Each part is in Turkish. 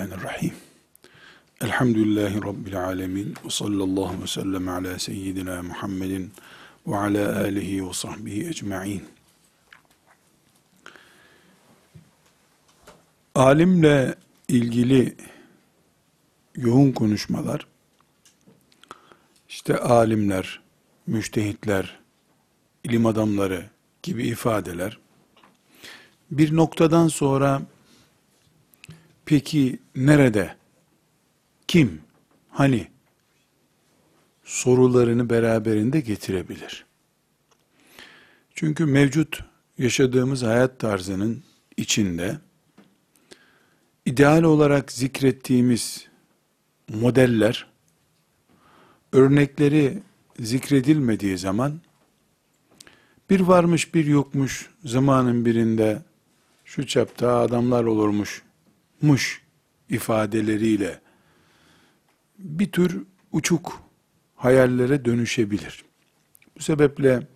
Bismillahirrahmanirrahim. Elhamdülillahi Rabbil alemin. Ve sallallahu ve sellem ala seyyidina Muhammedin ve ala alihi ve sahbihi ecma'in. Alimle ilgili yoğun konuşmalar, işte alimler, müştehitler, ilim adamları gibi ifadeler, bir noktadan sonra Peki nerede? Kim? Hani? Sorularını beraberinde getirebilir. Çünkü mevcut yaşadığımız hayat tarzının içinde ideal olarak zikrettiğimiz modeller örnekleri zikredilmediği zaman bir varmış bir yokmuş zamanın birinde şu çapta adamlar olurmuş muş ifadeleriyle bir tür uçuk hayallere dönüşebilir. Bu sebeple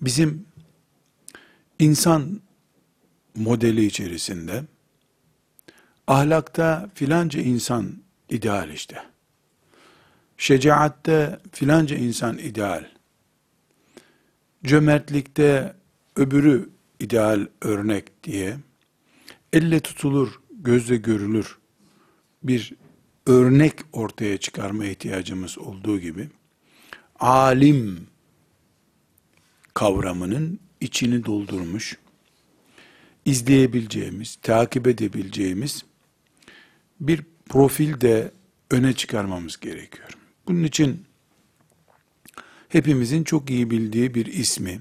bizim insan modeli içerisinde ahlakta filanca insan ideal işte. Şecaatte filanca insan ideal. Cömertlikte öbürü ideal örnek diye elle tutulur, gözle görülür bir örnek ortaya çıkarma ihtiyacımız olduğu gibi alim kavramının içini doldurmuş, izleyebileceğimiz, takip edebileceğimiz bir profil de öne çıkarmamız gerekiyor. Bunun için hepimizin çok iyi bildiği bir ismi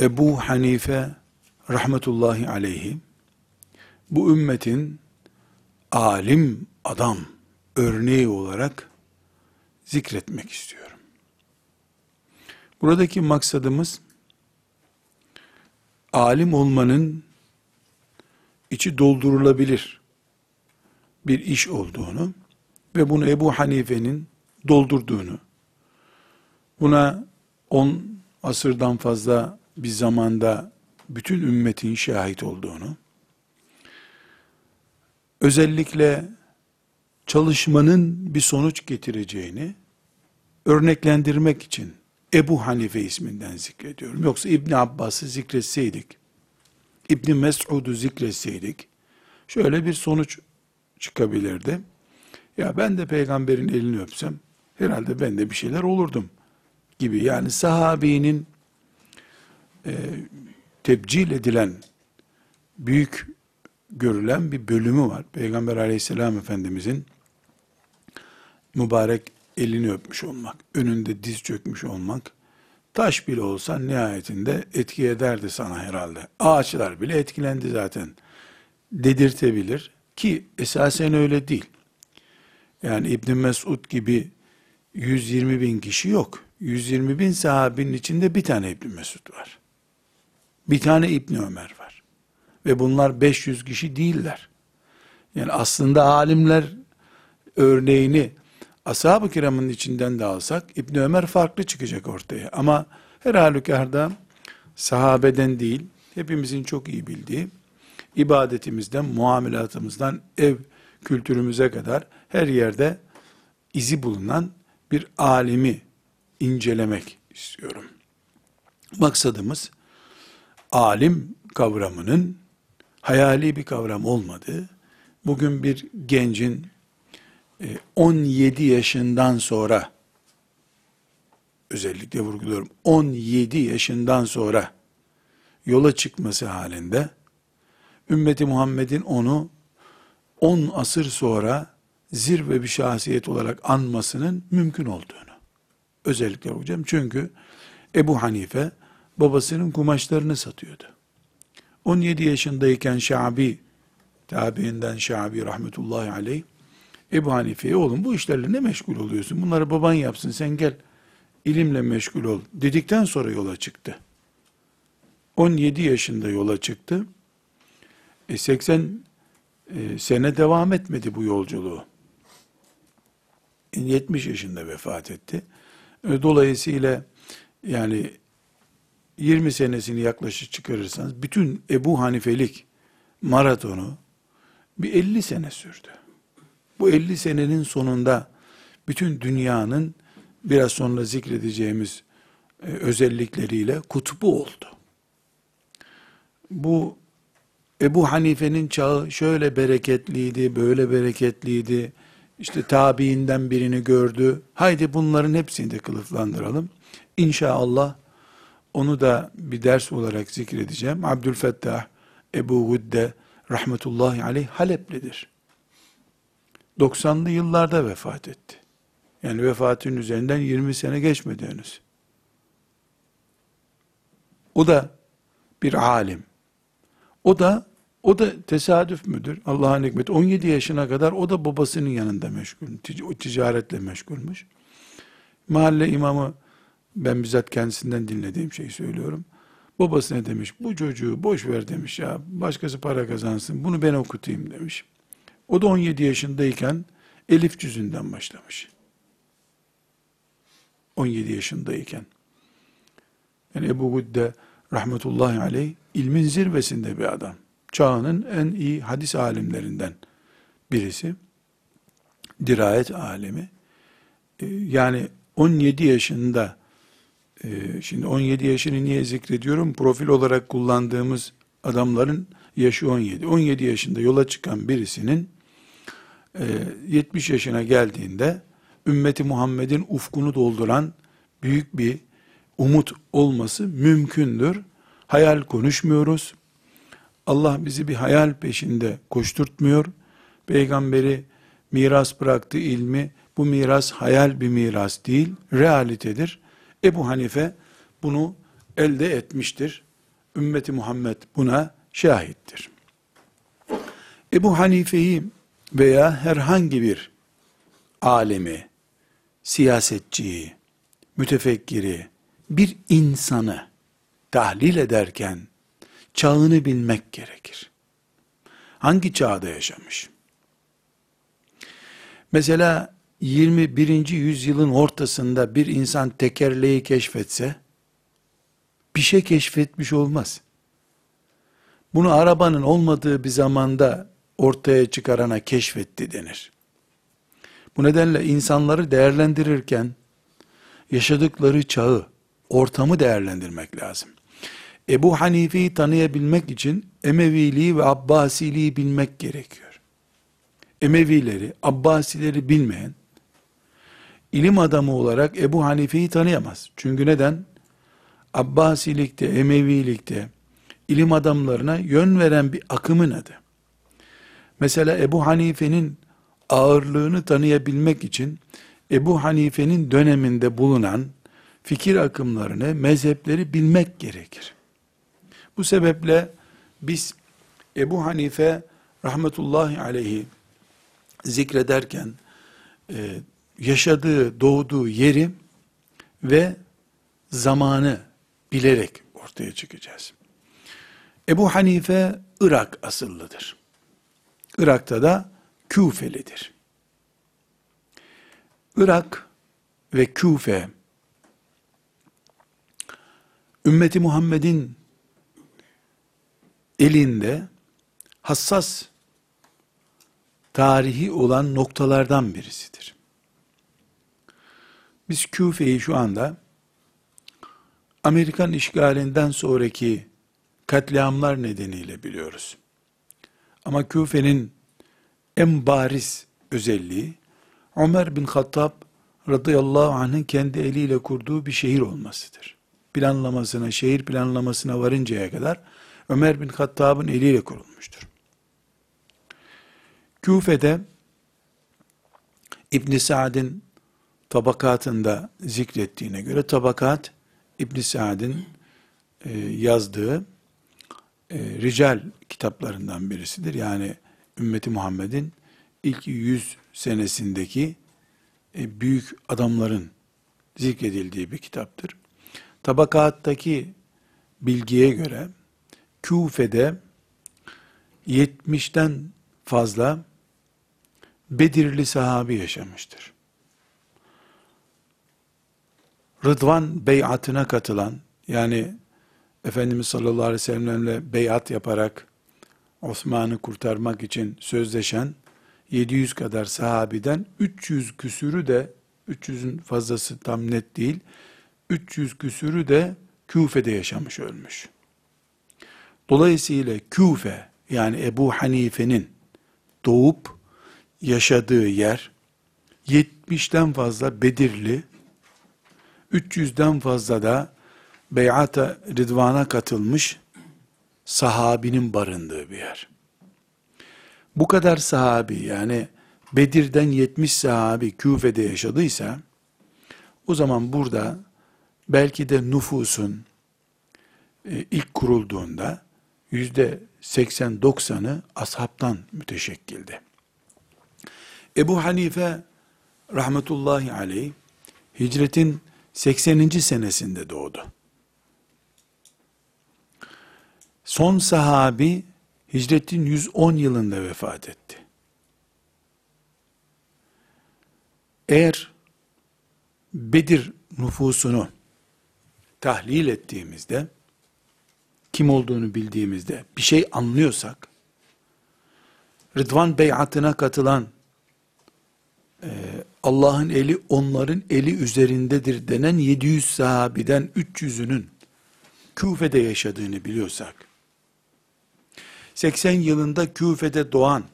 Ebu Hanife rahmetullahi aleyhi bu ümmetin alim adam örneği olarak zikretmek istiyorum. Buradaki maksadımız alim olmanın içi doldurulabilir bir iş olduğunu ve bunu Ebu Hanife'nin doldurduğunu, buna on asırdan fazla bir zamanda bütün ümmetin şahit olduğunu, özellikle çalışmanın bir sonuç getireceğini örneklendirmek için Ebu Hanife isminden zikrediyorum. Yoksa İbn Abbas'ı zikretseydik, İbn Mes'ud'u zikretseydik, şöyle bir sonuç çıkabilirdi. Ya ben de peygamberin elini öpsem, herhalde ben de bir şeyler olurdum gibi. Yani sahabinin e, tebcil edilen, büyük görülen bir bölümü var. Peygamber aleyhisselam efendimizin mübarek elini öpmüş olmak, önünde diz çökmüş olmak, taş bile olsa nihayetinde etki ederdi sana herhalde. Ağaçlar bile etkilendi zaten dedirtebilir ki esasen öyle değil. Yani İbn Mesud gibi 120 bin kişi yok. 120 bin sahabinin içinde bir tane İbn Mesud var. Bir tane İbni Ömer var. Ve bunlar 500 kişi değiller. Yani aslında alimler örneğini ashab-ı kiramın içinden de alsak İbni Ömer farklı çıkacak ortaya. Ama her halükarda sahabeden değil, hepimizin çok iyi bildiği ibadetimizden, muamelatımızdan, ev kültürümüze kadar her yerde izi bulunan bir alimi incelemek istiyorum. Maksadımız alim kavramının hayali bir kavram olmadığı, bugün bir gencin 17 e, yaşından sonra özellikle vurguluyorum 17 yaşından sonra yola çıkması halinde ümmeti Muhammed'in onu 10 asır sonra zirve bir şahsiyet olarak anmasının mümkün olduğunu özellikle hocam çünkü Ebu Hanife babasının kumaşlarını satıyordu. 17 yaşındayken Şabi, tabiinden Şabi rahmetullahi aleyh, Ebu Hanife'ye oğlum bu işlerle ne meşgul oluyorsun? Bunları baban yapsın sen gel ilimle meşgul ol dedikten sonra yola çıktı. 17 yaşında yola çıktı. E 80 e, sene devam etmedi bu yolculuğu. 70 yaşında vefat etti. E, dolayısıyla yani 20 senesini yaklaşık çıkarırsanız bütün Ebu Hanifelik maratonu bir 50 sene sürdü. Bu 50 senenin sonunda bütün dünyanın biraz sonra zikredeceğimiz e, özellikleriyle kutbu oldu. Bu Ebu Hanife'nin çağı şöyle bereketliydi, böyle bereketliydi. İşte tabiinden birini gördü. Haydi bunların hepsini de kılıflandıralım. İnşallah onu da bir ders olarak zikredeceğim. Abdülfettah Ebu Gudde rahmetullahi aleyh Haleplidir. 90'lı yıllarda vefat etti. Yani vefatın üzerinden 20 sene geçmedi henüz. O da bir alim. O da o da tesadüf müdür? Allah'ın hikmeti. 17 yaşına kadar o da babasının yanında meşgul. Ticaretle meşgulmüş. Mahalle imamı ben bizzat kendisinden dinlediğim şeyi söylüyorum. Babası ne demiş? Bu çocuğu boş ver demiş ya. Başkası para kazansın. Bunu ben okutayım demiş. O da 17 yaşındayken elif cüzünden başlamış. 17 yaşındayken. Yani Ebu Gudde rahmetullahi aleyh ilmin zirvesinde bir adam. Çağının en iyi hadis alimlerinden birisi. Dirayet alemi. Ee, yani 17 yaşında e, şimdi 17 yaşını niye zikrediyorum? Profil olarak kullandığımız adamların yaşı 17. 17 yaşında yola çıkan birisinin 70 e, yaşına geldiğinde ümmeti Muhammed'in ufkunu dolduran büyük bir umut olması mümkündür. Hayal konuşmuyoruz. Allah bizi bir hayal peşinde koşturtmuyor. Peygamberi miras bıraktı ilmi. Bu miras hayal bir miras değil, realitedir. Ebu Hanife bunu elde etmiştir. Ümmeti Muhammed buna şahittir. Ebu Hanife'yi veya herhangi bir alemi, siyasetçiyi, mütefekkiri, bir insanı tahlil ederken çağını bilmek gerekir. Hangi çağda yaşamış? Mesela 21. yüzyılın ortasında bir insan tekerleği keşfetse, bir şey keşfetmiş olmaz. Bunu arabanın olmadığı bir zamanda ortaya çıkarana keşfetti denir. Bu nedenle insanları değerlendirirken yaşadıkları çağı, ortamı değerlendirmek lazım. Ebu Hanife'yi tanıyabilmek için Emeviliği ve Abbasiliği bilmek gerekiyor. Emevileri, Abbasileri bilmeyen, ilim adamı olarak Ebu Hanife'yi tanıyamaz. Çünkü neden? Abbasilikte, Emevilikte, ilim adamlarına yön veren bir akımın adı. Mesela Ebu Hanife'nin ağırlığını tanıyabilmek için Ebu Hanife'nin döneminde bulunan fikir akımlarını, mezhepleri bilmek gerekir. Bu sebeple biz Ebu Hanife rahmetullahi aleyhi zikrederken e, yaşadığı, doğduğu yeri ve zamanı bilerek ortaya çıkacağız. Ebu Hanife Irak asıllıdır. Irak'ta da Küfelidir. Irak ve Küfe ümmeti Muhammed'in elinde hassas tarihi olan noktalardan birisidir. Biz Küfe'yi şu anda Amerikan işgalinden sonraki katliamlar nedeniyle biliyoruz. Ama Küfe'nin en bariz özelliği Ömer bin Hattab radıyallahu anh'ın kendi eliyle kurduğu bir şehir olmasıdır. Planlamasına, şehir planlamasına varıncaya kadar Ömer bin Hattab'ın eliyle kurulmuştur. Küfe'de İbn Sa'd'in tabakatında zikrettiğine göre tabakat İbn Sa'd'in e, yazdığı e, rical kitaplarından birisidir. Yani ümmeti Muhammed'in ilk yüz senesindeki e, büyük adamların zikredildiği bir kitaptır. Tabakattaki bilgiye göre Küfe'de 70'ten fazla Bedirli sahabi yaşamıştır. Rıdvan beyatına katılan yani Efendimiz sallallahu aleyhi ve sellemle beyat yaparak Osman'ı kurtarmak için sözleşen 700 kadar sahabiden 300 küsürü de 300'ün fazlası tam net değil. 300 küsürü de Küfe'de yaşamış ölmüş. Dolayısıyla Küfe yani Ebu Hanife'nin doğup yaşadığı yer 70'ten fazla Bedirli, 300'den fazla da beyata ridvana katılmış sahabinin barındığı bir yer. Bu kadar sahabi yani Bedir'den 70 sahabi Küfe'de yaşadıysa o zaman burada belki de nüfusun e, ilk kurulduğunda yüzde 80-90'ı ashabtan müteşekkildi. Ebu Hanife rahmetullahi aleyh hicretin 80. senesinde doğdu. Son sahabi hicretin 110 yılında vefat etti. Eğer Bedir nüfusunu tahlil ettiğimizde, kim olduğunu bildiğimizde bir şey anlıyorsak, Rıdvan beyatına katılan e, Allah'ın eli onların eli üzerindedir denen 700 sahabiden 300'ünün Küfe'de yaşadığını biliyorsak, 80 yılında Küfe'de doğan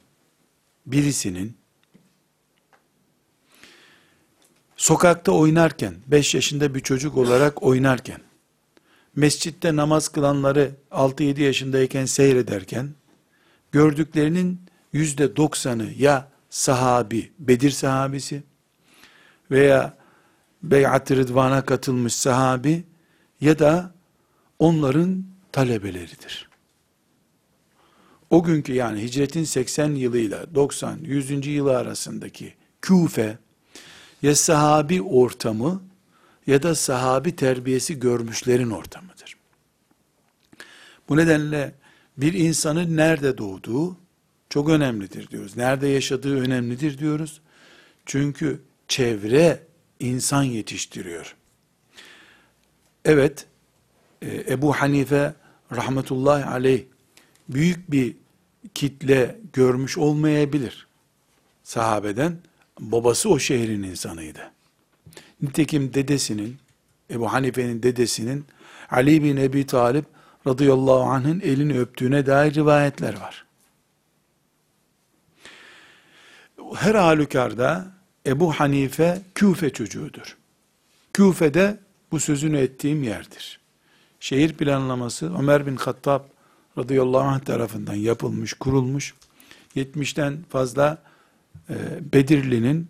birisinin sokakta oynarken, 5 yaşında bir çocuk olarak oynarken, mescitte namaz kılanları 6-7 yaşındayken seyrederken, gördüklerinin yüzde doksanı ya sahabi, Bedir sahabisi veya Beyat-ı Rıdvan'a katılmış sahabi ya da onların talebeleridir. O günkü yani hicretin 80 yılıyla 90, 100. yılı arasındaki Küfe ya sahabi ortamı ya da sahabi terbiyesi görmüşlerin ortamıdır. Bu nedenle bir insanın nerede doğduğu çok önemlidir diyoruz. Nerede yaşadığı önemlidir diyoruz. Çünkü çevre insan yetiştiriyor. Evet, e, Ebu Hanife rahmetullahi aleyh büyük bir kitle görmüş olmayabilir sahabeden. Babası o şehrin insanıydı. Nitekim dedesinin, Ebu Hanife'nin dedesinin Ali bin Ebi Talip radıyallahu anh'ın elini öptüğüne dair rivayetler var. Her halükarda Ebu Hanife Küfe çocuğudur. Küfe'de bu sözünü ettiğim yerdir. Şehir planlaması Ömer bin Hattab radıyallahu anh tarafından yapılmış, kurulmuş. 70'ten fazla e, Bedirli'nin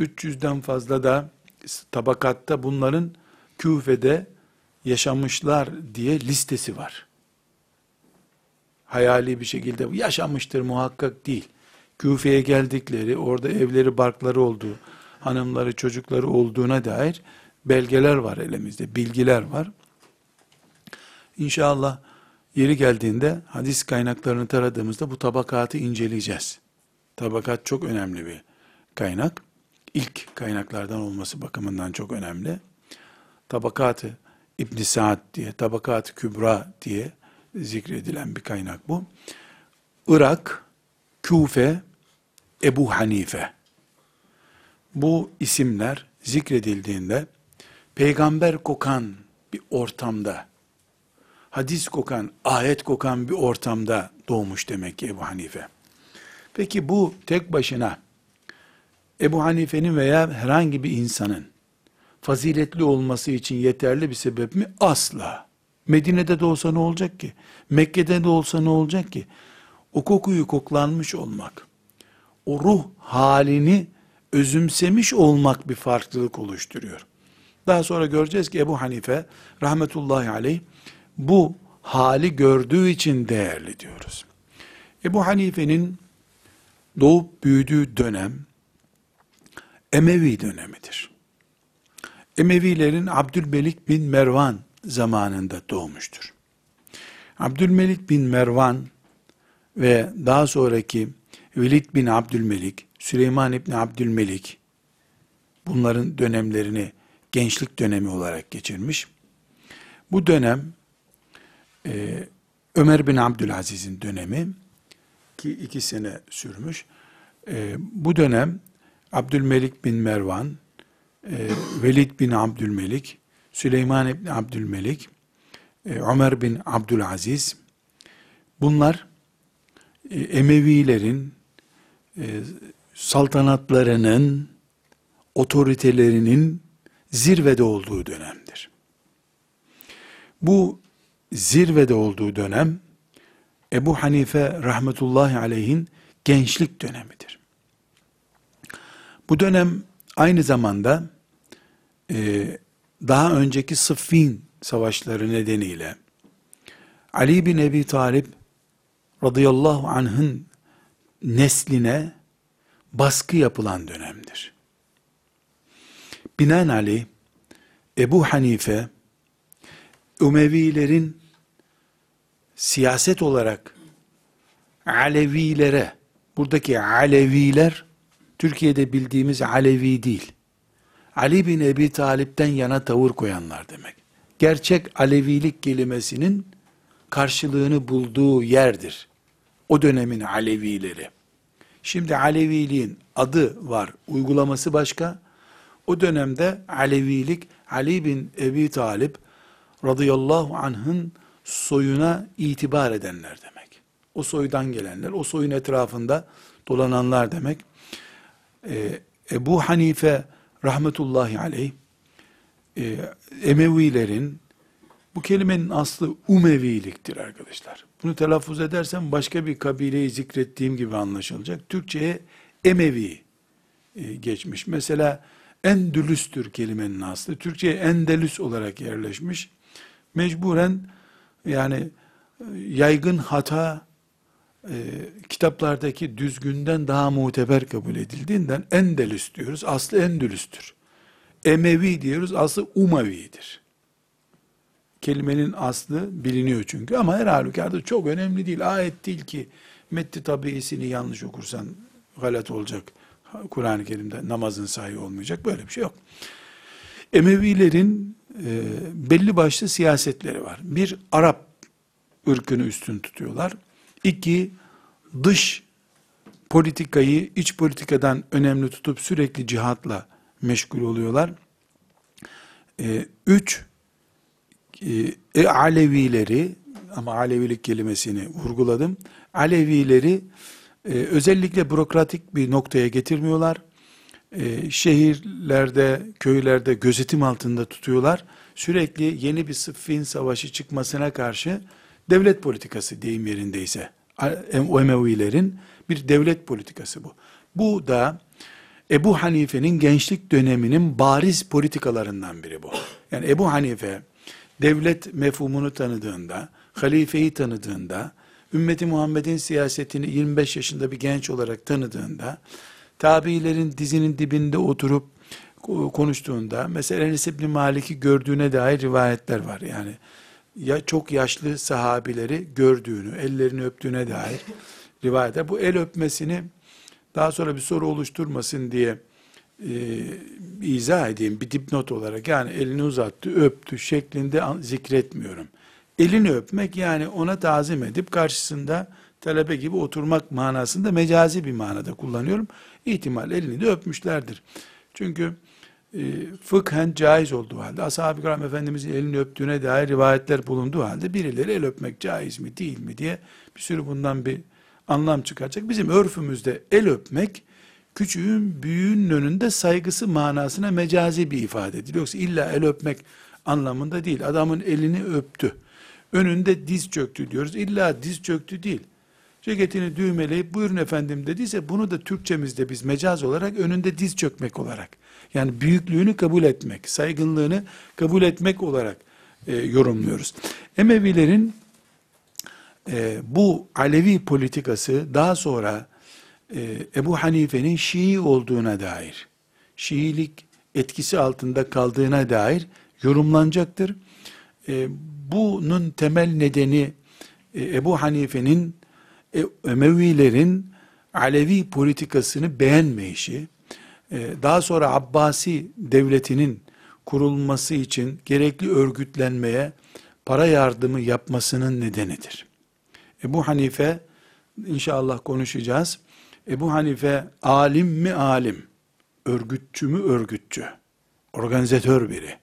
300'den fazla da tabakatta bunların Küfe'de yaşamışlar diye listesi var. Hayali bir şekilde yaşamıştır muhakkak değil. Küfe'ye geldikleri, orada evleri, barkları olduğu, hanımları, çocukları olduğuna dair belgeler var elimizde, bilgiler var. İnşallah yeri geldiğinde hadis kaynaklarını taradığımızda bu tabakatı inceleyeceğiz. Tabakat çok önemli bir kaynak. İlk kaynaklardan olması bakımından çok önemli. Tabakatı İbn Saad diye, Tabakat-ı Kübra diye zikredilen bir kaynak bu. Irak, Küfe, Ebu Hanife. Bu isimler zikredildiğinde peygamber kokan bir ortamda, hadis kokan, ayet kokan bir ortamda doğmuş demek ki Ebu Hanife. Peki bu tek başına Ebu Hanife'nin veya herhangi bir insanın faziletli olması için yeterli bir sebep mi? Asla. Medine'de de olsa ne olacak ki? Mekke'de de olsa ne olacak ki? O kokuyu koklanmış olmak, o ruh halini özümsemiş olmak bir farklılık oluşturuyor. Daha sonra göreceğiz ki Ebu Hanife rahmetullahi aleyh bu hali gördüğü için değerli diyoruz. Ebu Hanife'nin doğup büyüdüğü dönem Emevi dönemidir. Emevilerin Abdülmelik bin Mervan zamanında doğmuştur. Abdülmelik bin Mervan ve daha sonraki Velid bin Abdülmelik, Süleyman İbni Abdülmelik bunların dönemlerini gençlik dönemi olarak geçirmiş. Bu dönem e, Ömer bin Abdülaziz'in dönemi ki iki sene sürmüş. E, bu dönem Abdülmelik bin Mervan, e, Velid bin Abdülmelik, Süleyman bin Abdülmelik, e, Ömer bin Abdülaziz, bunlar Emevilerin e, saltanatlarının, otoritelerinin zirvede olduğu dönemdir. Bu zirvede olduğu dönem Ebu Hanife rahmetullahi aleyhin gençlik dönemidir. Bu dönem aynı zamanda e, daha önceki Sıffin savaşları nedeniyle Ali bin Ebi Talip radıyallahu anh'ın nesline baskı yapılan dönemdir. Binaenaleyh Ebu Hanife Ümevilerin siyaset olarak Alevilere, buradaki Aleviler, Türkiye'de bildiğimiz Alevi değil. Ali bin Ebi Talip'ten yana tavır koyanlar demek. Gerçek Alevilik kelimesinin karşılığını bulduğu yerdir. O dönemin Alevileri. Şimdi Aleviliğin adı var, uygulaması başka. O dönemde Alevilik Ali bin Ebi Talip radıyallahu anh'ın soyuna itibar edenler demek. O soydan gelenler, o soyun etrafında dolananlar demek. Ee, Ebu Hanife rahmetullahi aleyh e, Emevilerin bu kelimenin aslı Umeviliktir arkadaşlar. Bunu telaffuz edersem başka bir kabileyi zikrettiğim gibi anlaşılacak. Türkçe'ye Emevi e, geçmiş. Mesela Endülüs'tür kelimenin aslı. Türkçe'ye Endelüs olarak yerleşmiş. Mecburen yani e, yaygın hata e, kitaplardaki düzgünden daha muteber kabul edildiğinden Endelüs diyoruz. Aslı Endülüs'tür. Emevi diyoruz. Aslı Umavi'dir. Kelimenin aslı biliniyor çünkü ama her halükarda çok önemli değil. Ayet değil ki metti tabiisini yanlış okursan galat olacak. Kur'an-ı Kerim'de namazın sahi olmayacak. Böyle bir şey yok. Emevilerin e, belli başlı siyasetleri var. Bir, Arap ırkını üstün tutuyorlar. İki, dış politikayı iç politikadan önemli tutup sürekli cihatla meşgul oluyorlar. E, üç, e, e, Alevileri, ama Alevilik kelimesini vurguladım. Alevileri e, özellikle bürokratik bir noktaya getirmiyorlar. E, şehirlerde, köylerde gözetim altında tutuyorlar. Sürekli yeni bir sıffin savaşı çıkmasına karşı devlet politikası deyim yerindeyse, o Emevilerin bir devlet politikası bu. Bu da Ebu Hanife'nin gençlik döneminin bariz politikalarından biri bu. Yani Ebu Hanife devlet mefhumunu tanıdığında, halifeyi tanıdığında, ümmeti Muhammed'in siyasetini 25 yaşında bir genç olarak tanıdığında, tabiilerin dizinin dibinde oturup konuştuğunda, mesela Enes İbni Malik'i gördüğüne dair rivayetler var. Yani ya çok yaşlı sahabileri gördüğünü, ellerini öptüğüne dair rivayetler. Bu el öpmesini daha sonra bir soru oluşturmasın diye e, izah edeyim bir dipnot olarak. Yani elini uzattı, öptü şeklinde zikretmiyorum. Elini öpmek yani ona tazim edip karşısında talebe gibi oturmak manasında mecazi bir manada kullanıyorum. İhtimal elini de öpmüşlerdir. Çünkü e, fıkhen caiz olduğu halde, ashab-ı kiram Efendimizin elini öptüğüne dair rivayetler bulunduğu halde birileri el öpmek caiz mi değil mi diye bir sürü bundan bir anlam çıkaracak. Bizim örfümüzde el öpmek, küçüğün büyüğün önünde saygısı manasına mecazi bir ifade ediliyor. Yoksa illa el öpmek anlamında değil. Adamın elini öptü. Önünde diz çöktü diyoruz. İlla diz çöktü değil. Ceketini düğmeleyip buyurun efendim dediyse bunu da Türkçemizde biz mecaz olarak önünde diz çökmek olarak yani büyüklüğünü kabul etmek, saygınlığını kabul etmek olarak e, yorumluyoruz. Emevilerin e, bu Alevi politikası daha sonra e, Ebu Hanife'nin Şii olduğuna dair, Şiilik etkisi altında kaldığına dair yorumlanacaktır. E, bunun temel nedeni e, Ebu Hanife'nin e, Emevilerin Alevi politikasını beğenmeyişi, e, daha sonra Abbasi devletinin kurulması için gerekli örgütlenmeye para yardımı yapmasının nedenidir. Ebu Hanife, inşallah konuşacağız. Ebu Hanife alim mi alim, örgütçü mü örgütçü, organizatör biri.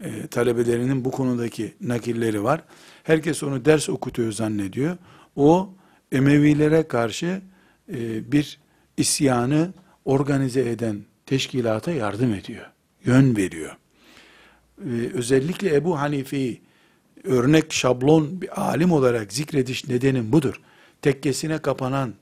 E, talebelerinin bu konudaki nakilleri var. Herkes onu ders okutuyor zannediyor. O Emevilere karşı e, bir isyanı organize eden teşkilata yardım ediyor. Yön veriyor. E, özellikle Ebu Hanife'yi örnek şablon bir alim olarak zikrediş nedenim budur. Tekkesine kapanan,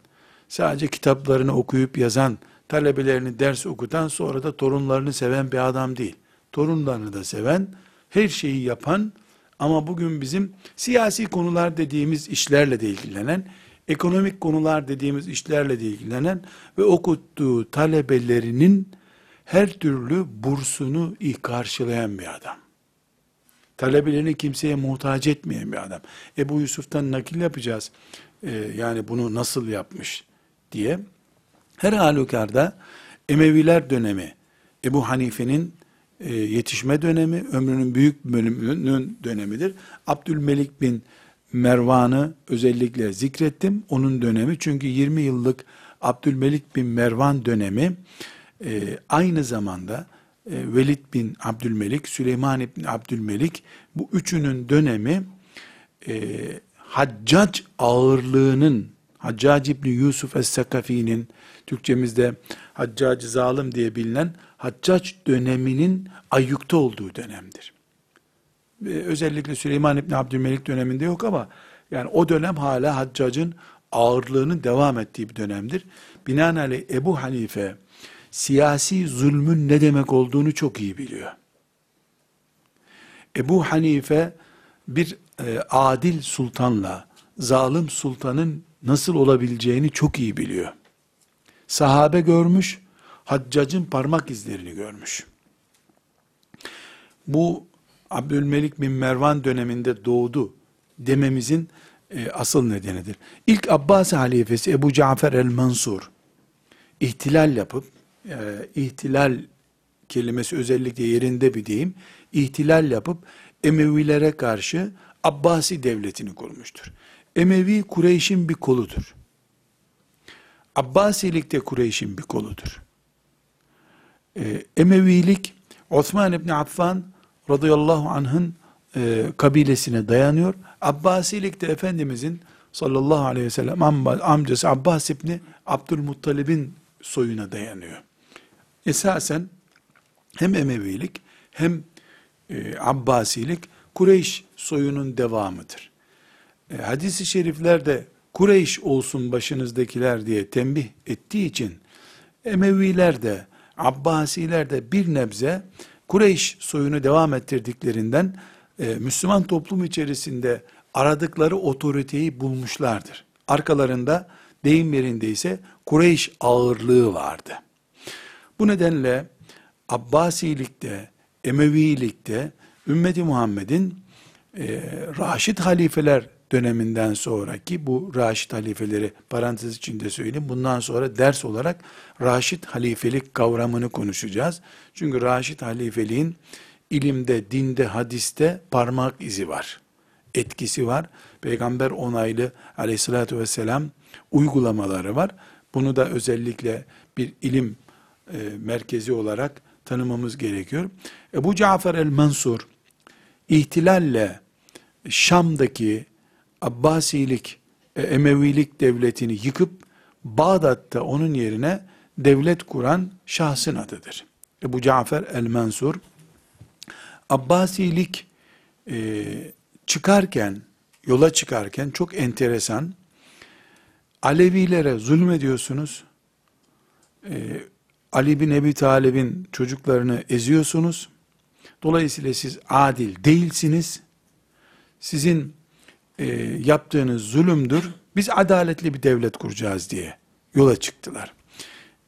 sadece kitaplarını okuyup yazan, talebelerini ders okutan, sonra da torunlarını seven bir adam değil. Torunlarını da seven, her şeyi yapan ama bugün bizim siyasi konular dediğimiz işlerle de ilgilenen, ekonomik konular dediğimiz işlerle de ilgilenen ve okuttuğu talebelerinin her türlü bursunu karşılayan bir adam. Talebelerini kimseye muhtaç etmeyen bir adam. Ebu Yusuf'tan nakil yapacağız. Ee, yani bunu nasıl yapmış diye. Her halükarda Emeviler dönemi, Ebu Hanife'nin e, yetişme dönemi, ömrünün büyük bölümünün dönemidir. Abdülmelik bin Mervan'ı özellikle zikrettim. Onun dönemi çünkü 20 yıllık Abdülmelik bin Mervan dönemi e, aynı zamanda e, Velid bin Abdülmelik, Süleyman bin Abdülmelik bu üçünün dönemi e, Haccac ağırlığının Haccac İbni Yusuf Es-Sakafi'nin Türkçemizde Haccac zalim diye bilinen Haccac döneminin ayyukta olduğu dönemdir. Ee, özellikle Süleyman İbni Abdülmelik döneminde yok ama yani o dönem hala Haccac'ın ağırlığının devam ettiği bir dönemdir. Binaenaleyh Ebu Hanife siyasi zulmün ne demek olduğunu çok iyi biliyor. Ebu Hanife bir e, adil sultanla zalim sultanın nasıl olabileceğini çok iyi biliyor. Sahabe görmüş, Haccac'ın parmak izlerini görmüş. Bu Abdülmelik bin Mervan döneminde doğdu dememizin e, asıl nedenidir. İlk Abbas halifesi Ebu Cafer el-Mansur ihtilal yapıp e, ihtilal kelimesi özellikle yerinde bir deyim ihtilal yapıp Emevilere karşı Abbasi devletini kurmuştur. Emevi Kureyş'in bir koludur. Abbasilik de Kureyş'in bir koludur. Ee, Emevilik Osman İbni Affan radıyallahu anh'ın e, kabilesine dayanıyor. Abbasilik de Efendimizin sallallahu aleyhi ve sellem amcası Abbas İbni Abdülmuttalib'in soyuna dayanıyor. Esasen hem Emevilik hem e, Abbasilik Kureyş soyunun devamıdır. E, hadis-i şeriflerde Kureyş olsun başınızdakiler diye tembih ettiği için Emeviler de Abbasiler de bir nebze Kureyş soyunu devam ettirdiklerinden e, Müslüman toplum içerisinde aradıkları otoriteyi bulmuşlardır. Arkalarında deyim yerinde ise Kureyş ağırlığı vardı. Bu nedenle Abbasilikte, Emevilikte ümmeti Muhammed'in e, Raşid halifeler döneminden sonraki bu Raşid halifeleri parantez içinde söyleyeyim. Bundan sonra ders olarak Raşid halifelik kavramını konuşacağız. Çünkü Raşid halifeliğin ilimde, dinde, hadiste parmak izi var. Etkisi var. Peygamber onaylı aleyhissalatü vesselam uygulamaları var. Bunu da özellikle bir ilim e, merkezi olarak tanımamız gerekiyor. Ebu Cafer el-Mansur ihtilalle Şam'daki Abbasilik, e, Emevilik devletini yıkıp Bağdat'ta onun yerine devlet kuran şahsın adıdır. Ebu Cafer el-Mansur Abbasilik e, çıkarken, yola çıkarken çok enteresan Alevilere zulmediyorsunuz. E, Ali bin Ebi Talib'in çocuklarını eziyorsunuz. Dolayısıyla siz adil değilsiniz. Sizin e, yaptığınız zulümdür. Biz adaletli bir devlet kuracağız diye yola çıktılar.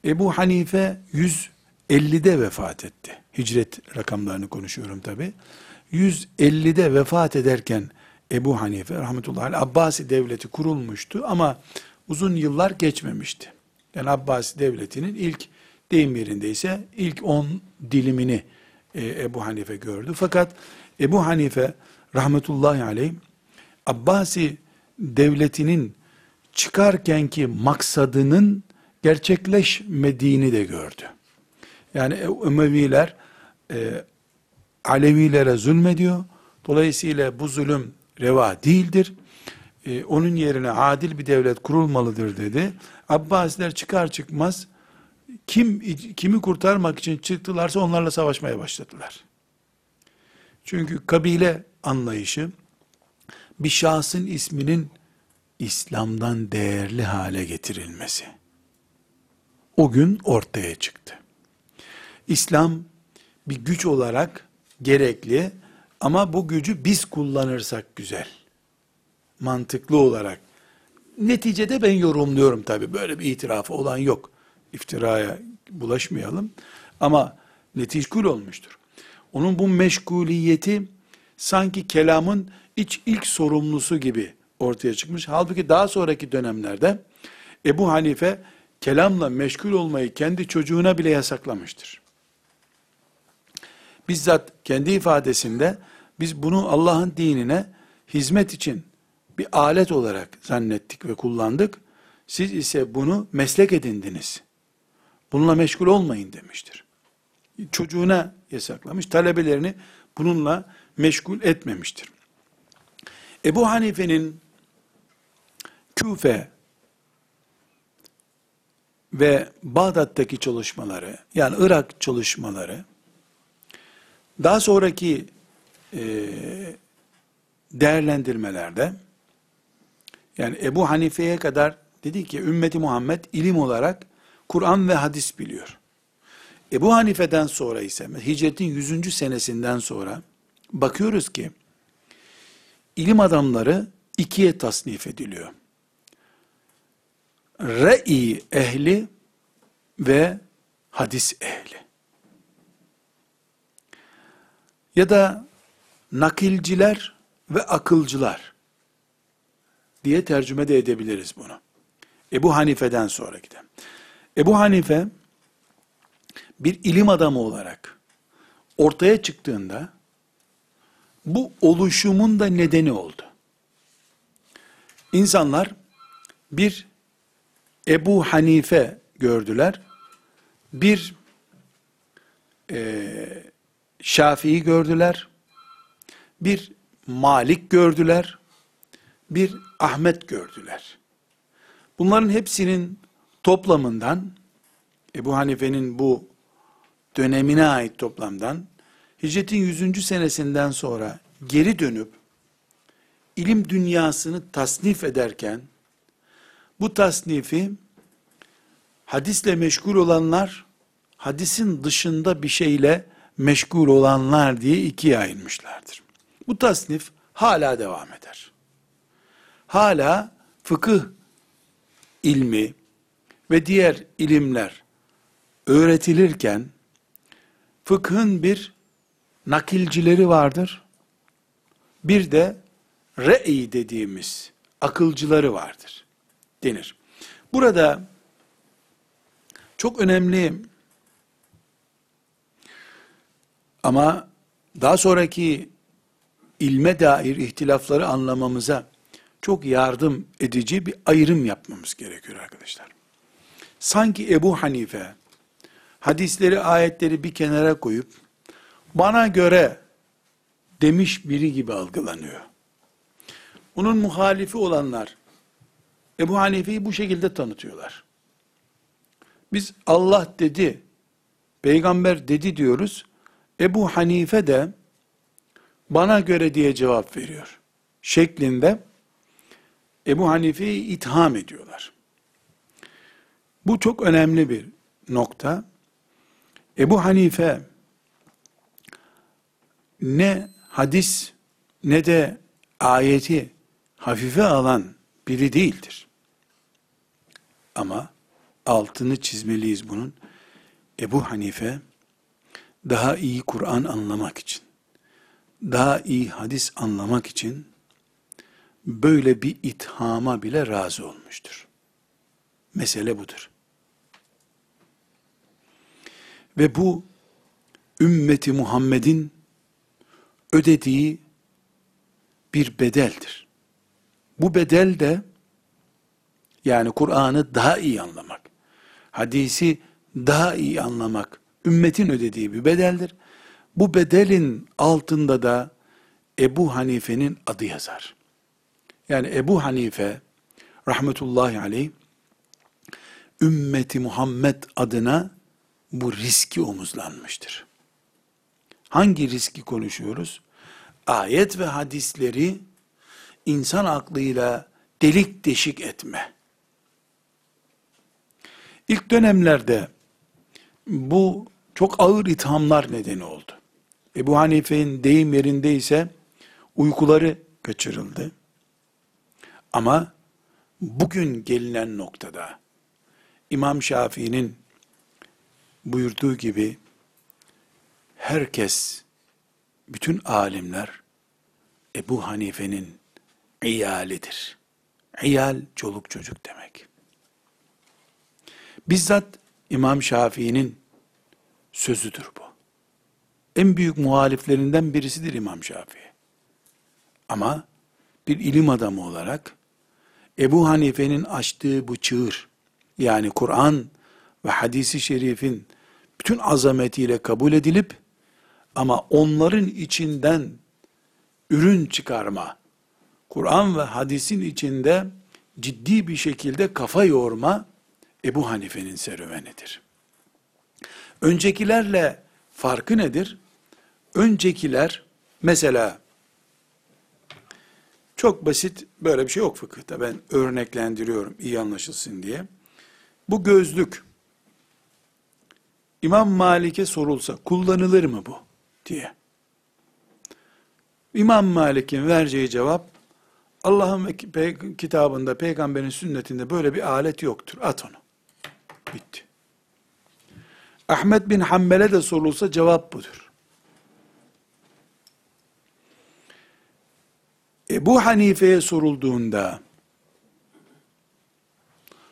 Ebu Hanife 150'de vefat etti. Hicret rakamlarını konuşuyorum tabi. 150'de vefat ederken Ebu Hanife rahmetullahi aleyh Abbasi devleti kurulmuştu ama uzun yıllar geçmemişti. Yani Abbasi devletinin ilk deyim yerindeyse ilk 10 dilimini e, Ebu Hanife gördü. Fakat Ebu Hanife rahmetullahi aleyh Abbasi devletinin çıkarkenki maksadının gerçekleşmediğini de gördü. Yani Emeviler e, Alevilere zulmediyor. Dolayısıyla bu zulüm reva değildir. E, onun yerine adil bir devlet kurulmalıdır dedi. Abbasiler çıkar çıkmaz kim kimi kurtarmak için çıktılarsa onlarla savaşmaya başladılar. Çünkü kabile anlayışı bir şahsın isminin İslam'dan değerli hale getirilmesi. O gün ortaya çıktı. İslam bir güç olarak gerekli ama bu gücü biz kullanırsak güzel. Mantıklı olarak. Neticede ben yorumluyorum tabi. Böyle bir itirafı olan yok. İftiraya bulaşmayalım. Ama netickul olmuştur. Onun bu meşguliyeti sanki kelamın iç ilk sorumlusu gibi ortaya çıkmış. Halbuki daha sonraki dönemlerde Ebu Hanife kelamla meşgul olmayı kendi çocuğuna bile yasaklamıştır. Bizzat kendi ifadesinde biz bunu Allah'ın dinine hizmet için bir alet olarak zannettik ve kullandık. Siz ise bunu meslek edindiniz. Bununla meşgul olmayın demiştir. Çocuğuna yasaklamış, talebelerini bununla meşgul etmemiştir. Ebu Hanife'nin Küfe ve Bağdat'taki çalışmaları, yani Irak çalışmaları, daha sonraki e, değerlendirmelerde, yani Ebu Hanife'ye kadar dedi ki ümmeti Muhammed ilim olarak Kur'an ve hadis biliyor. Ebu Hanife'den sonra ise hicretin 100. senesinden sonra bakıyoruz ki ilim adamları ikiye tasnif ediliyor. Re'i ehli ve hadis ehli. Ya da nakilciler ve akılcılar diye tercüme de edebiliriz bunu. Ebu Hanife'den sonra giden. Ebu Hanife bir ilim adamı olarak ortaya çıktığında bu oluşumun da nedeni oldu. İnsanlar bir Ebu Hanife gördüler, bir e, Şafii gördüler, bir Malik gördüler, bir Ahmet gördüler. Bunların hepsinin toplamından, Ebu Hanife'nin bu dönemine ait toplamdan, hicretin 100. senesinden sonra geri dönüp, ilim dünyasını tasnif ederken, bu tasnifi, hadisle meşgul olanlar, hadisin dışında bir şeyle meşgul olanlar diye ikiye ayırmışlardır. Bu tasnif hala devam eder. Hala fıkıh ilmi ve diğer ilimler öğretilirken fıkhın bir nakilcileri vardır. Bir de re'i dediğimiz akılcıları vardır denir. Burada çok önemli ama daha sonraki ilme dair ihtilafları anlamamıza çok yardım edici bir ayrım yapmamız gerekiyor arkadaşlar. Sanki Ebu Hanife hadisleri, ayetleri bir kenara koyup bana göre demiş biri gibi algılanıyor. Onun muhalifi olanlar Ebu Hanife'yi bu şekilde tanıtıyorlar. Biz Allah dedi, peygamber dedi diyoruz. Ebu Hanife de bana göre diye cevap veriyor. Şeklinde Ebu Hanife'yi itham ediyorlar. Bu çok önemli bir nokta. Ebu Hanife ne hadis ne de ayeti hafife alan biri değildir. Ama altını çizmeliyiz bunun. Ebu Hanife daha iyi Kur'an anlamak için, daha iyi hadis anlamak için böyle bir ithama bile razı olmuştur. Mesele budur. Ve bu ümmeti Muhammed'in ödediği bir bedeldir. Bu bedel de yani Kur'an'ı daha iyi anlamak, hadisi daha iyi anlamak ümmetin ödediği bir bedeldir. Bu bedelin altında da Ebu Hanife'nin adı yazar. Yani Ebu Hanife rahmetullahi aleyh ümmeti Muhammed adına bu riski omuzlanmıştır. Hangi riski konuşuyoruz? Ayet ve hadisleri insan aklıyla delik deşik etme. İlk dönemlerde bu çok ağır ithamlar nedeni oldu. Ebu Hanife'nin deyim yerindeyse uykuları kaçırıldı. Ama bugün gelinen noktada İmam Şafii'nin buyurduğu gibi herkes, bütün alimler Ebu Hanife'nin iyalidir. İyal çoluk çocuk demek. Bizzat İmam Şafii'nin sözüdür bu. En büyük muhaliflerinden birisidir İmam Şafii. Ama bir ilim adamı olarak Ebu Hanife'nin açtığı bu çığır, yani Kur'an ve hadisi şerifin bütün azametiyle kabul edilip, ama onların içinden ürün çıkarma, Kur'an ve hadisin içinde ciddi bir şekilde kafa yorma, Ebu Hanife'nin serüvenidir. Öncekilerle farkı nedir? Öncekiler, mesela, çok basit böyle bir şey yok fıkıhta. Ben örneklendiriyorum iyi anlaşılsın diye. Bu gözlük İmam Malik'e sorulsa kullanılır mı bu diye. İmam Malik'in vereceği cevap Allah'ın kitabında, peygamberin sünnetinde böyle bir alet yoktur. At onu. Bitti. Ahmet bin Hanbel'e de sorulsa cevap budur. Ebu Hanife'ye sorulduğunda,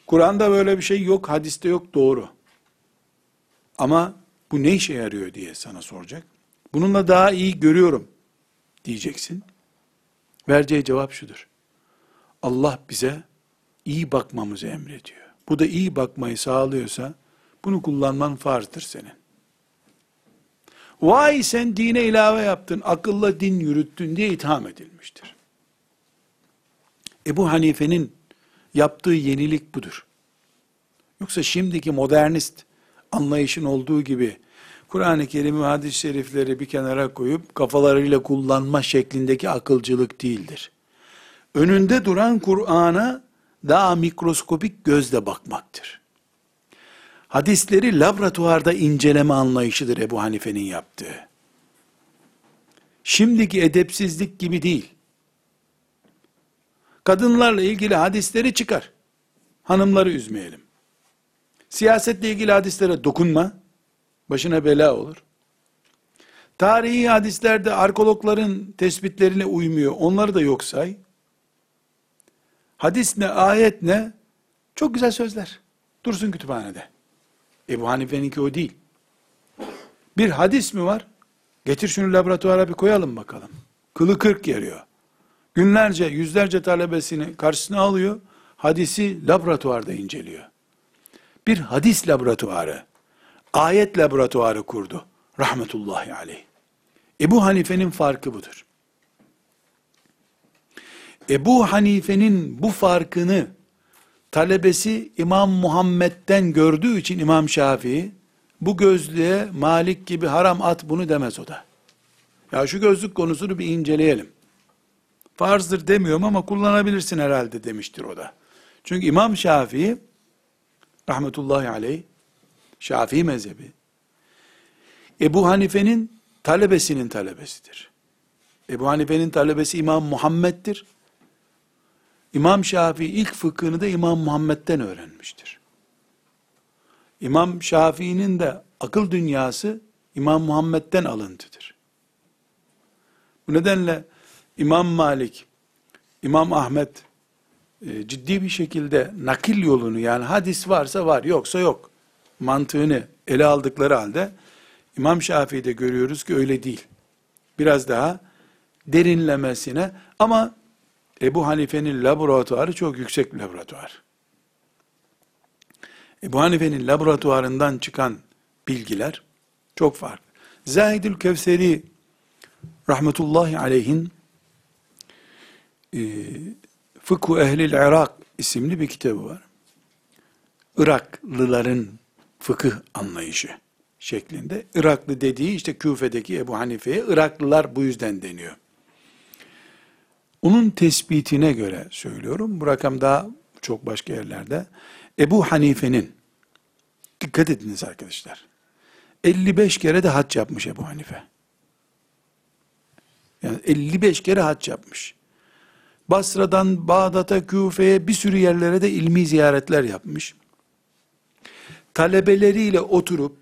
Kur'an'da böyle bir şey yok, hadiste yok, doğru. Ama bu ne işe yarıyor diye sana soracak. Bununla daha iyi görüyorum diyeceksin. Vereceği cevap şudur. Allah bize iyi bakmamızı emrediyor. Bu da iyi bakmayı sağlıyorsa, bunu kullanman farzdır senin. Vay sen dine ilave yaptın, akılla din yürüttün diye itham edilmiştir. Ebu Hanife'nin yaptığı yenilik budur. Yoksa şimdiki modernist anlayışın olduğu gibi Kur'an-ı Kerim hadis-i şerifleri bir kenara koyup kafalarıyla kullanma şeklindeki akılcılık değildir. Önünde duran Kur'an'a daha mikroskopik gözle bakmaktır. Hadisleri laboratuvarda inceleme anlayışıdır Ebu Hanife'nin yaptığı. Şimdiki edepsizlik gibi değil. Kadınlarla ilgili hadisleri çıkar. Hanımları üzmeyelim. Siyasetle ilgili hadislere dokunma. Başına bela olur. Tarihi hadislerde arkeologların tespitlerine uymuyor. Onları da yok say. Hadis ne, ayet ne? Çok güzel sözler. Dursun kütüphanede. Ebu Hanife'ninki o değil. Bir hadis mi var? Getir şunu laboratuvara bir koyalım bakalım. Kılı kırk yarıyor. Günlerce, yüzlerce talebesini karşısına alıyor. Hadisi laboratuvarda inceliyor. Bir hadis laboratuvarı, ayet laboratuvarı kurdu. Rahmetullahi aleyh. Ebu Hanife'nin farkı budur. Ebu Hanife'nin bu farkını talebesi İmam Muhammed'den gördüğü için İmam Şafii, bu gözlüğe Malik gibi haram at bunu demez o da. Ya şu gözlük konusunu bir inceleyelim. Farzdır demiyorum ama kullanabilirsin herhalde demiştir o da. Çünkü İmam Şafii, rahmetullahi aleyh, Şafii mezhebi, Ebu Hanife'nin talebesinin talebesidir. Ebu Hanife'nin talebesi İmam Muhammed'dir. İmam Şafii ilk fıkhını da İmam Muhammed'den öğrenmiştir. İmam Şafii'nin de akıl dünyası İmam Muhammed'den alıntıdır. Bu nedenle İmam Malik, İmam Ahmet e, ciddi bir şekilde nakil yolunu yani hadis varsa var yoksa yok mantığını ele aldıkları halde İmam Şafii'de görüyoruz ki öyle değil. Biraz daha derinlemesine Ama Ebu Hanife'nin laboratuvarı çok yüksek bir laboratuvar. Ebu Hanife'nin laboratuvarından çıkan bilgiler çok farklı. Zahidül Kevseri rahmetullahi aleyhin e, Fıkhu Ehlil Irak isimli bir kitabı var. Iraklıların fıkıh anlayışı şeklinde. Iraklı dediği işte Küfe'deki Ebu Hanife'ye Iraklılar bu yüzden deniyor. Onun tespitine göre söylüyorum. Bu rakam daha çok başka yerlerde. Ebu Hanife'nin dikkat ediniz arkadaşlar. 55 kere de hac yapmış Ebu Hanife. Yani 55 kere hac yapmış. Basra'dan Bağdat'a, Küfe'ye bir sürü yerlere de ilmi ziyaretler yapmış. Talebeleriyle oturup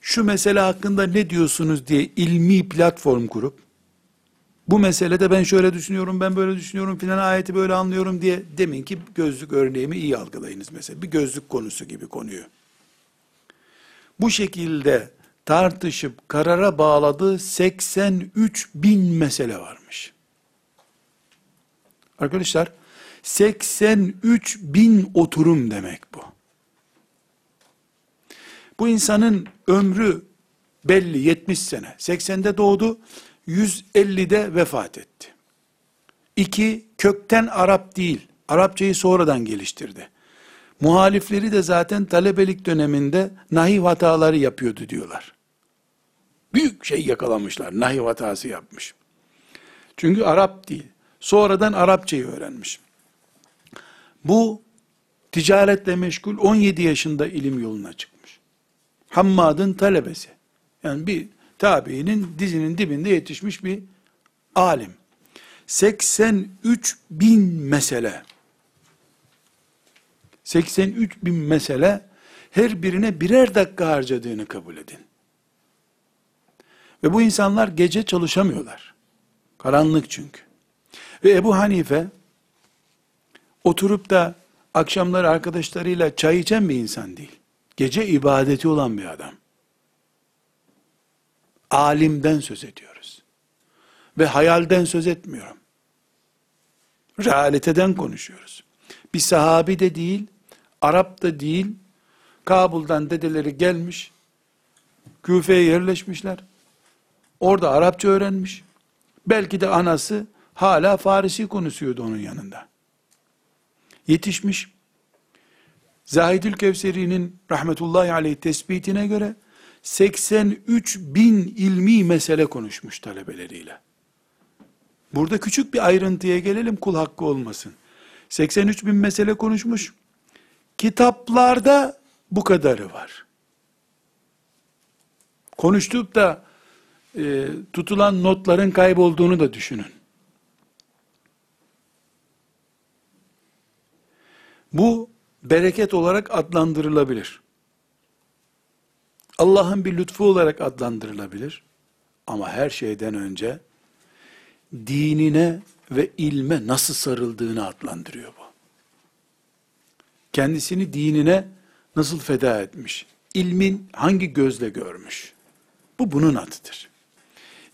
şu mesele hakkında ne diyorsunuz diye ilmi platform kurup bu meselede ben şöyle düşünüyorum, ben böyle düşünüyorum filan ayeti böyle anlıyorum diye demin ki gözlük örneğimi iyi algılayınız mesela. Bir gözlük konusu gibi konuyu. Bu şekilde tartışıp karara bağladığı 83 bin mesele varmış. Arkadaşlar 83 bin oturum demek bu. Bu insanın ömrü belli 70 sene. 80'de doğdu, 150'de vefat etti. İki, kökten Arap değil. Arapçayı sonradan geliştirdi. Muhalifleri de zaten talebelik döneminde nahiv hataları yapıyordu diyorlar. Büyük şey yakalamışlar. Nahiv hatası yapmış. Çünkü Arap değil. Sonradan Arapçayı öğrenmiş. Bu ticaretle meşgul 17 yaşında ilim yoluna çıkmış. Hammad'ın talebesi. Yani bir tabiinin dizinin dibinde yetişmiş bir alim. 83 bin mesele. 83 bin mesele her birine birer dakika harcadığını kabul edin. Ve bu insanlar gece çalışamıyorlar. Karanlık çünkü. Ve Ebu Hanife oturup da akşamları arkadaşlarıyla çay içen bir insan değil. Gece ibadeti olan bir adam. Alimden söz ediyoruz. Ve hayalden söz etmiyorum. Realiteden konuşuyoruz. Bir sahabi de değil, Arap da değil, Kabul'dan dedeleri gelmiş, Küfe'ye yerleşmişler. Orada Arapça öğrenmiş. Belki de anası hala Farisi konuşuyordu onun yanında. Yetişmiş. Zahidül Kevseri'nin rahmetullahi aleyh tespitine göre 83 bin ilmi mesele konuşmuş talebeleriyle. Burada küçük bir ayrıntıya gelelim kul hakkı olmasın. 83 bin mesele konuşmuş. Kitaplarda bu kadarı var. Konuştuğup da e, tutulan notların kaybolduğunu da düşünün. Bu bereket olarak adlandırılabilir. Allah'ın bir lütfu olarak adlandırılabilir. Ama her şeyden önce dinine ve ilme nasıl sarıldığını adlandırıyor bu. Kendisini dinine nasıl feda etmiş? İlmin hangi gözle görmüş? Bu bunun adıdır.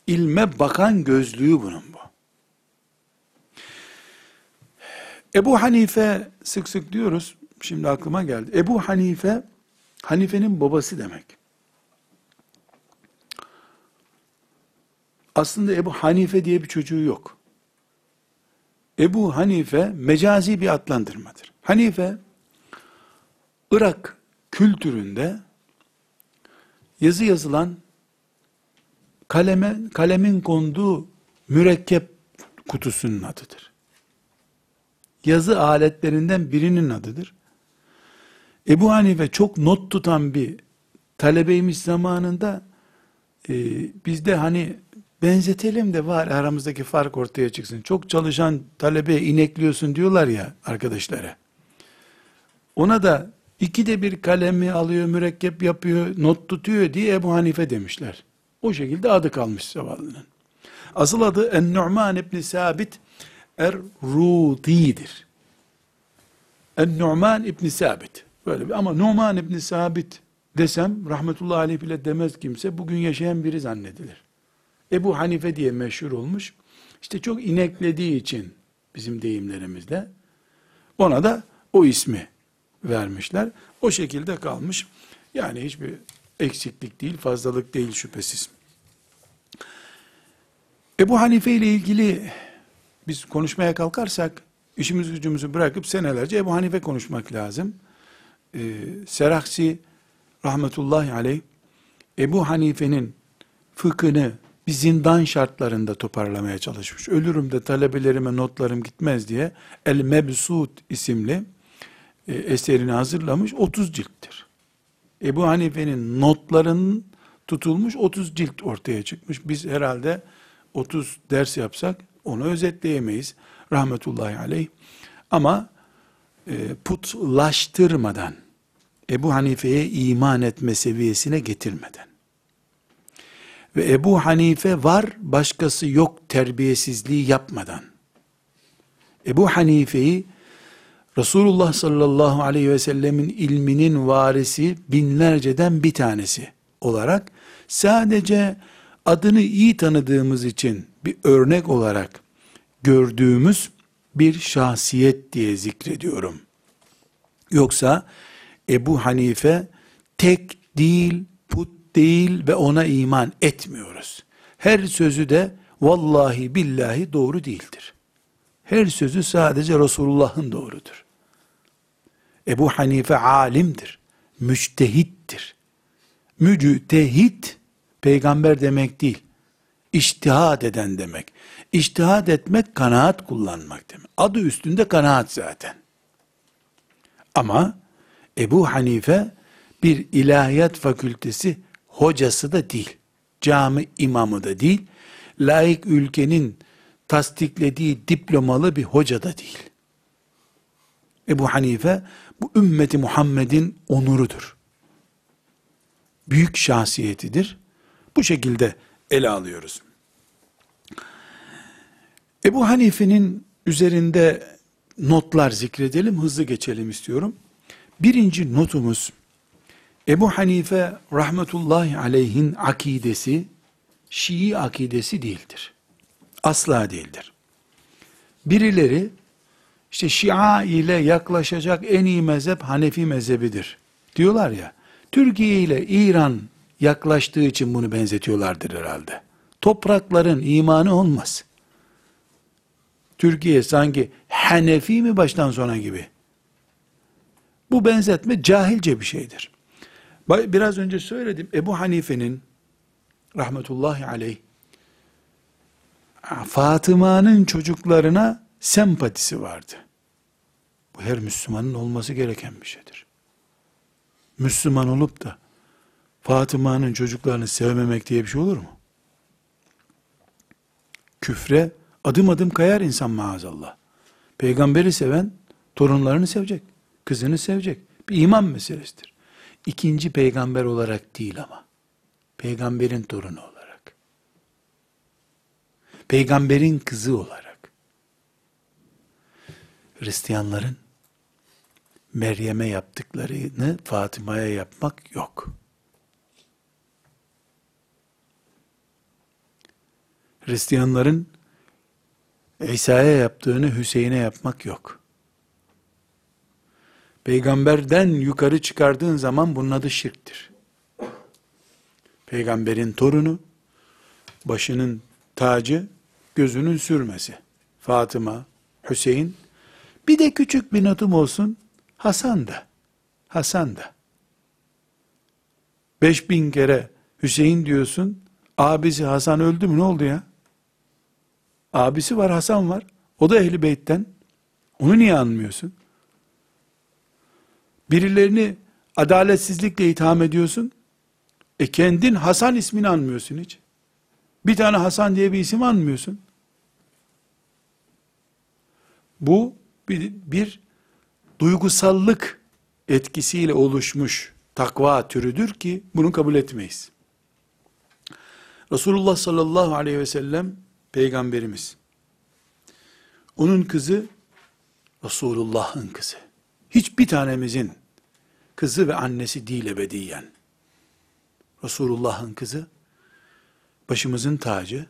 İlme bakan gözlüğü bunun bu. Ebu Hanife sık sık diyoruz. Şimdi aklıma geldi. Ebu Hanife Hanife'nin babası demek. Aslında Ebu Hanife diye bir çocuğu yok. Ebu Hanife mecazi bir adlandırmadır. Hanife Irak kültüründe yazı yazılan kaleme, kalemin konduğu mürekkep kutusunun adıdır. Yazı aletlerinden birinin adıdır. Ebu Hanife çok not tutan bir talebeymiş zamanında e, bizde hani benzetelim de var aramızdaki fark ortaya çıksın. Çok çalışan talebe inekliyorsun diyorlar ya arkadaşlara. Ona da ikide bir kalemi alıyor, mürekkep yapıyor, not tutuyor diye Ebu Hanife demişler. O şekilde adı kalmış zavallının. Asıl adı En-Nu'man İbni Sabit Er-Rudi'dir. En-Nu'man İbni Sabit. Böyle bir, ama Nu'man İbni Sabit desem rahmetullahi aleyh bile demez kimse bugün yaşayan biri zannedilir. Ebu Hanife diye meşhur olmuş. İşte çok ineklediği için bizim deyimlerimizle ona da o ismi vermişler. O şekilde kalmış. Yani hiçbir eksiklik değil, fazlalık değil şüphesiz. Ebu Hanife ile ilgili biz konuşmaya kalkarsak işimiz gücümüzü bırakıp senelerce Ebu Hanife konuşmak lazım. Ee, Seraksi rahmetullahi aleyh Ebu Hanife'nin fıkhını bir zindan şartlarında toparlamaya çalışmış. Ölürüm de talebelerime notlarım gitmez diye El Mebsut isimli e, eserini hazırlamış 30 cilttir. Ebu Hanife'nin notlarının tutulmuş 30 cilt ortaya çıkmış. Biz herhalde 30 ders yapsak onu özetleyemeyiz. Rahmetullahi aleyh. Ama e, putlaştırmadan, Ebu Hanife'ye iman etme seviyesine getirmeden ve Ebu Hanife var başkası yok terbiyesizliği yapmadan Ebu Hanife'yi Resulullah sallallahu aleyhi ve sellemin ilminin varisi binlerceden bir tanesi olarak sadece adını iyi tanıdığımız için bir örnek olarak gördüğümüz bir şahsiyet diye zikrediyorum. Yoksa Ebu Hanife tek değil, put değil ve ona iman etmiyoruz. Her sözü de vallahi billahi doğru değildir. Her sözü sadece Resulullah'ın doğrudur. Ebu Hanife alimdir, müçtehittir. Müctehit, peygamber demek değil, iştihad eden demek. İştihad etmek, kanaat kullanmak demek. Adı üstünde kanaat zaten. Ama Ebu Hanife bir ilahiyat fakültesi hocası da değil. Cami imamı da değil. Laik ülkenin tasdiklediği diplomalı bir hoca da değil. Ebu Hanife bu ümmeti Muhammed'in onurudur. Büyük şahsiyetidir. Bu şekilde ele alıyoruz. Ebu Hanife'nin üzerinde notlar zikredelim, hızlı geçelim istiyorum. Birinci notumuz, Ebu Hanife rahmetullahi aleyhin akidesi, Şii akidesi değildir. Asla değildir. Birileri, işte Şia ile yaklaşacak en iyi mezhep Hanefi mezhebidir. Diyorlar ya, Türkiye ile İran yaklaştığı için bunu benzetiyorlardır herhalde. Toprakların imanı olmaz. Türkiye sanki Hanefi mi baştan sona gibi. Bu benzetme cahilce bir şeydir. Biraz önce söyledim. Ebu Hanife'nin rahmetullahi aleyh Fatıma'nın çocuklarına sempatisi vardı. Bu her Müslümanın olması gereken bir şeydir. Müslüman olup da Fatıma'nın çocuklarını sevmemek diye bir şey olur mu? Küfre adım adım kayar insan maazallah. Peygamberi seven torunlarını sevecek, kızını sevecek. Bir iman meselesidir. İkinci peygamber olarak değil ama. Peygamberin torunu olarak. Peygamberin kızı olarak. Hristiyanların Meryem'e yaptıklarını Fatıma'ya yapmak yok. Hristiyanların İsa'ya yaptığını Hüseyin'e yapmak yok. Peygamberden yukarı çıkardığın zaman bunun adı şirktir. Peygamberin torunu, başının tacı, gözünün sürmesi. Fatıma, Hüseyin, bir de küçük bir notum olsun, Hasan da. Hasan da. Beş bin kere Hüseyin diyorsun, abisi Hasan öldü mü ne oldu ya? Abisi var Hasan var. O da ehli beytten. Onu niye anmıyorsun? Birilerini adaletsizlikle itham ediyorsun. E kendin Hasan ismini anmıyorsun hiç. Bir tane Hasan diye bir isim anmıyorsun. Bu bir, bir duygusallık etkisiyle oluşmuş takva türüdür ki bunu kabul etmeyiz. Resulullah sallallahu aleyhi ve sellem peygamberimiz. Onun kızı Resulullah'ın kızı. Hiçbir tanemizin kızı ve annesi değil ebediyen. Resulullah'ın kızı başımızın tacı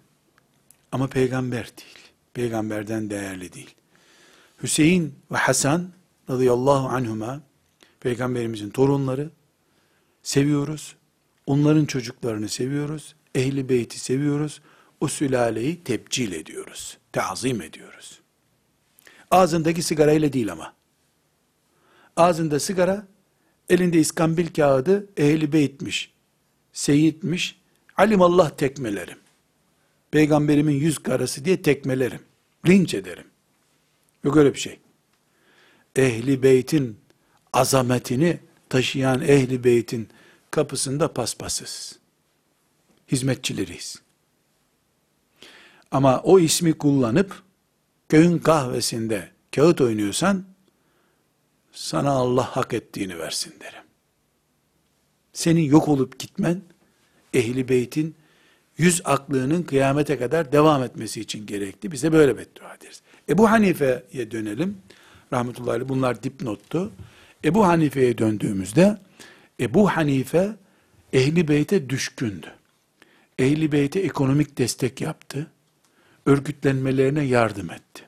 ama peygamber değil. Peygamberden değerli değil. Hüseyin ve Hasan radıyallahu anhuma peygamberimizin torunları seviyoruz. Onların çocuklarını seviyoruz. Ehli beyti seviyoruz. O sülaleyi tebcil ediyoruz. Tazim ediyoruz. Ağzındaki sigarayla değil ama. Ağzında sigara, elinde iskambil kağıdı ehli beytmiş, seyitmiş, alimallah tekmelerim. Peygamberimin yüz karası diye tekmelerim. Linç ederim. Yok öyle bir şey. Ehli beytin azametini taşıyan ehli beytin kapısında paspasız. Hizmetçileriyiz. Ama o ismi kullanıp köyün kahvesinde kağıt oynuyorsan sana Allah hak ettiğini versin derim. Senin yok olup gitmen ehli beytin yüz aklının kıyamete kadar devam etmesi için gerekli. Bize böyle beddua ederiz. Ebu Hanife'ye dönelim. Rahmetullahi bunlar dipnottu. Ebu Hanife'ye döndüğümüzde Ebu Hanife ehli beyte düşkündü. Ehli beyte ekonomik destek yaptı. Örgütlenmelerine yardım etti.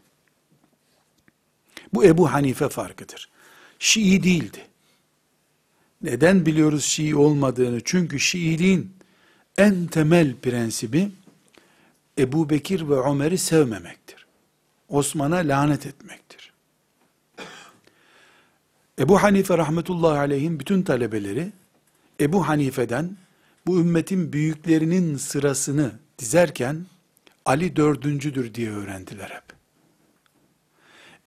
Bu Ebu Hanife farkıdır. Şii değildi. Neden biliyoruz Şii olmadığını? Çünkü Şiiliğin en temel prensibi Ebu Bekir ve Ömer'i sevmemektir. Osman'a lanet etmektir. Ebu Hanife rahmetullahi aleyhin bütün talebeleri Ebu Hanife'den bu ümmetin büyüklerinin sırasını dizerken Ali dördüncüdür diye öğrendiler hep.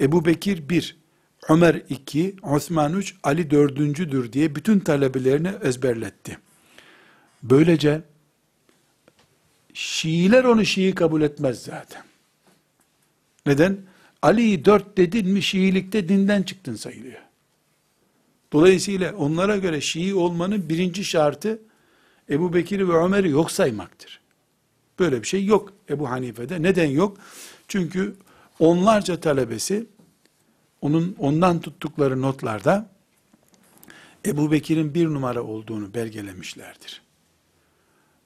Ebu Bekir bir, Ömer iki, Osman üç, Ali dördüncüdür diye bütün talebelerini ezberletti. Böylece Şiiler onu Şii kabul etmez zaten. Neden? Ali'yi dört dedin mi Şiilikte dinden çıktın sayılıyor. Dolayısıyla onlara göre Şii olmanın birinci şartı Ebu Bekir ve Ömer'i yok saymaktır. Böyle bir şey yok Ebu Hanife'de. Neden yok? Çünkü onlarca talebesi onun ondan tuttukları notlarda Ebu Bekir'in bir numara olduğunu belgelemişlerdir.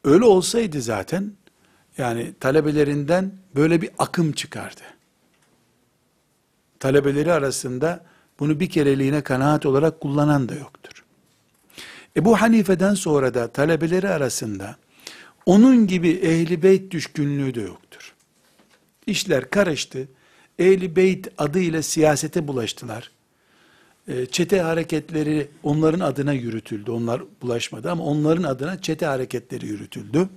Öyle olsaydı zaten yani talebelerinden böyle bir akım çıkardı. Talebeleri arasında bunu bir kereliğine kanaat olarak kullanan da yoktur. Ebu Hanife'den sonra da talebeleri arasında onun gibi ehli beyt düşkünlüğü de yoktur. İşler karıştı. Ehli beyt adıyla siyasete bulaştılar. Ee, çete hareketleri onların adına yürütüldü. Onlar bulaşmadı ama onların adına çete hareketleri yürütüldü.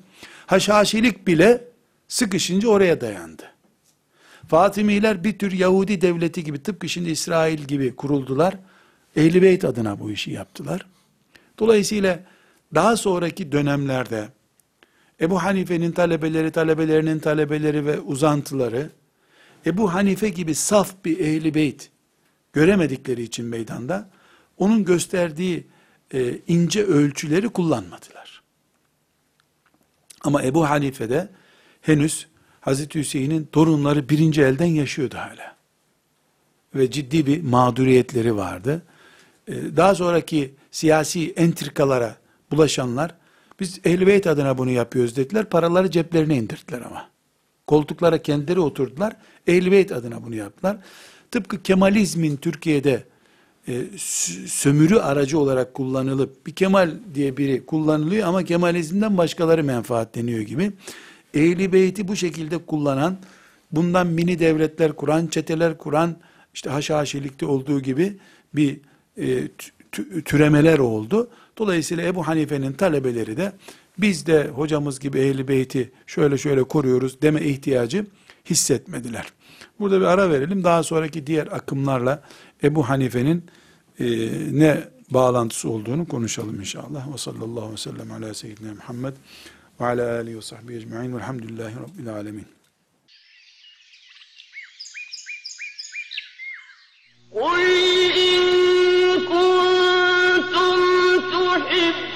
Haşhaşilik bile sıkışınca oraya dayandı. Fatimiler bir tür Yahudi devleti gibi tıpkı şimdi İsrail gibi kuruldular. Ehli Beyt adına bu işi yaptılar. Dolayısıyla daha sonraki dönemlerde Ebu Hanife'nin talebeleri, talebelerinin talebeleri ve uzantıları Ebu Hanife gibi saf bir ehli beyt göremedikleri için meydanda onun gösterdiği e, ince ölçüleri kullanmadılar. Ama Ebu Hanife'de henüz Hazreti Hüseyin'in torunları birinci elden yaşıyordu hala. Ve ciddi bir mağduriyetleri vardı. E, daha sonraki siyasi entrikalara bulaşanlar, biz ehl adına bunu yapıyoruz dediler, paraları ceplerine indirdiler ama. Koltuklara kendileri oturdular, ehl adına bunu yaptılar. Tıpkı Kemalizmin Türkiye'de e, sömürü aracı olarak kullanılıp, bir Kemal diye biri kullanılıyor ama Kemalizmden başkaları menfaatleniyor gibi. Ehli bu şekilde kullanan, bundan mini devletler kuran, çeteler kuran, işte haşhaşilikte olduğu gibi bir e, türemeler oldu. Dolayısıyla Ebu Hanife'nin talebeleri de biz de hocamız gibi Ehli Beyt'i şöyle şöyle koruyoruz deme ihtiyacı hissetmediler. Burada bir ara verelim. Daha sonraki diğer akımlarla Ebu Hanife'nin e, ne bağlantısı olduğunu konuşalım inşallah. Ve sallallahu aleyhi ve sellem ala seyyidina Muhammed ve ala alihi ve sahbihi ecma'in velhamdülillahi rabbil alemin. Oy! حبيب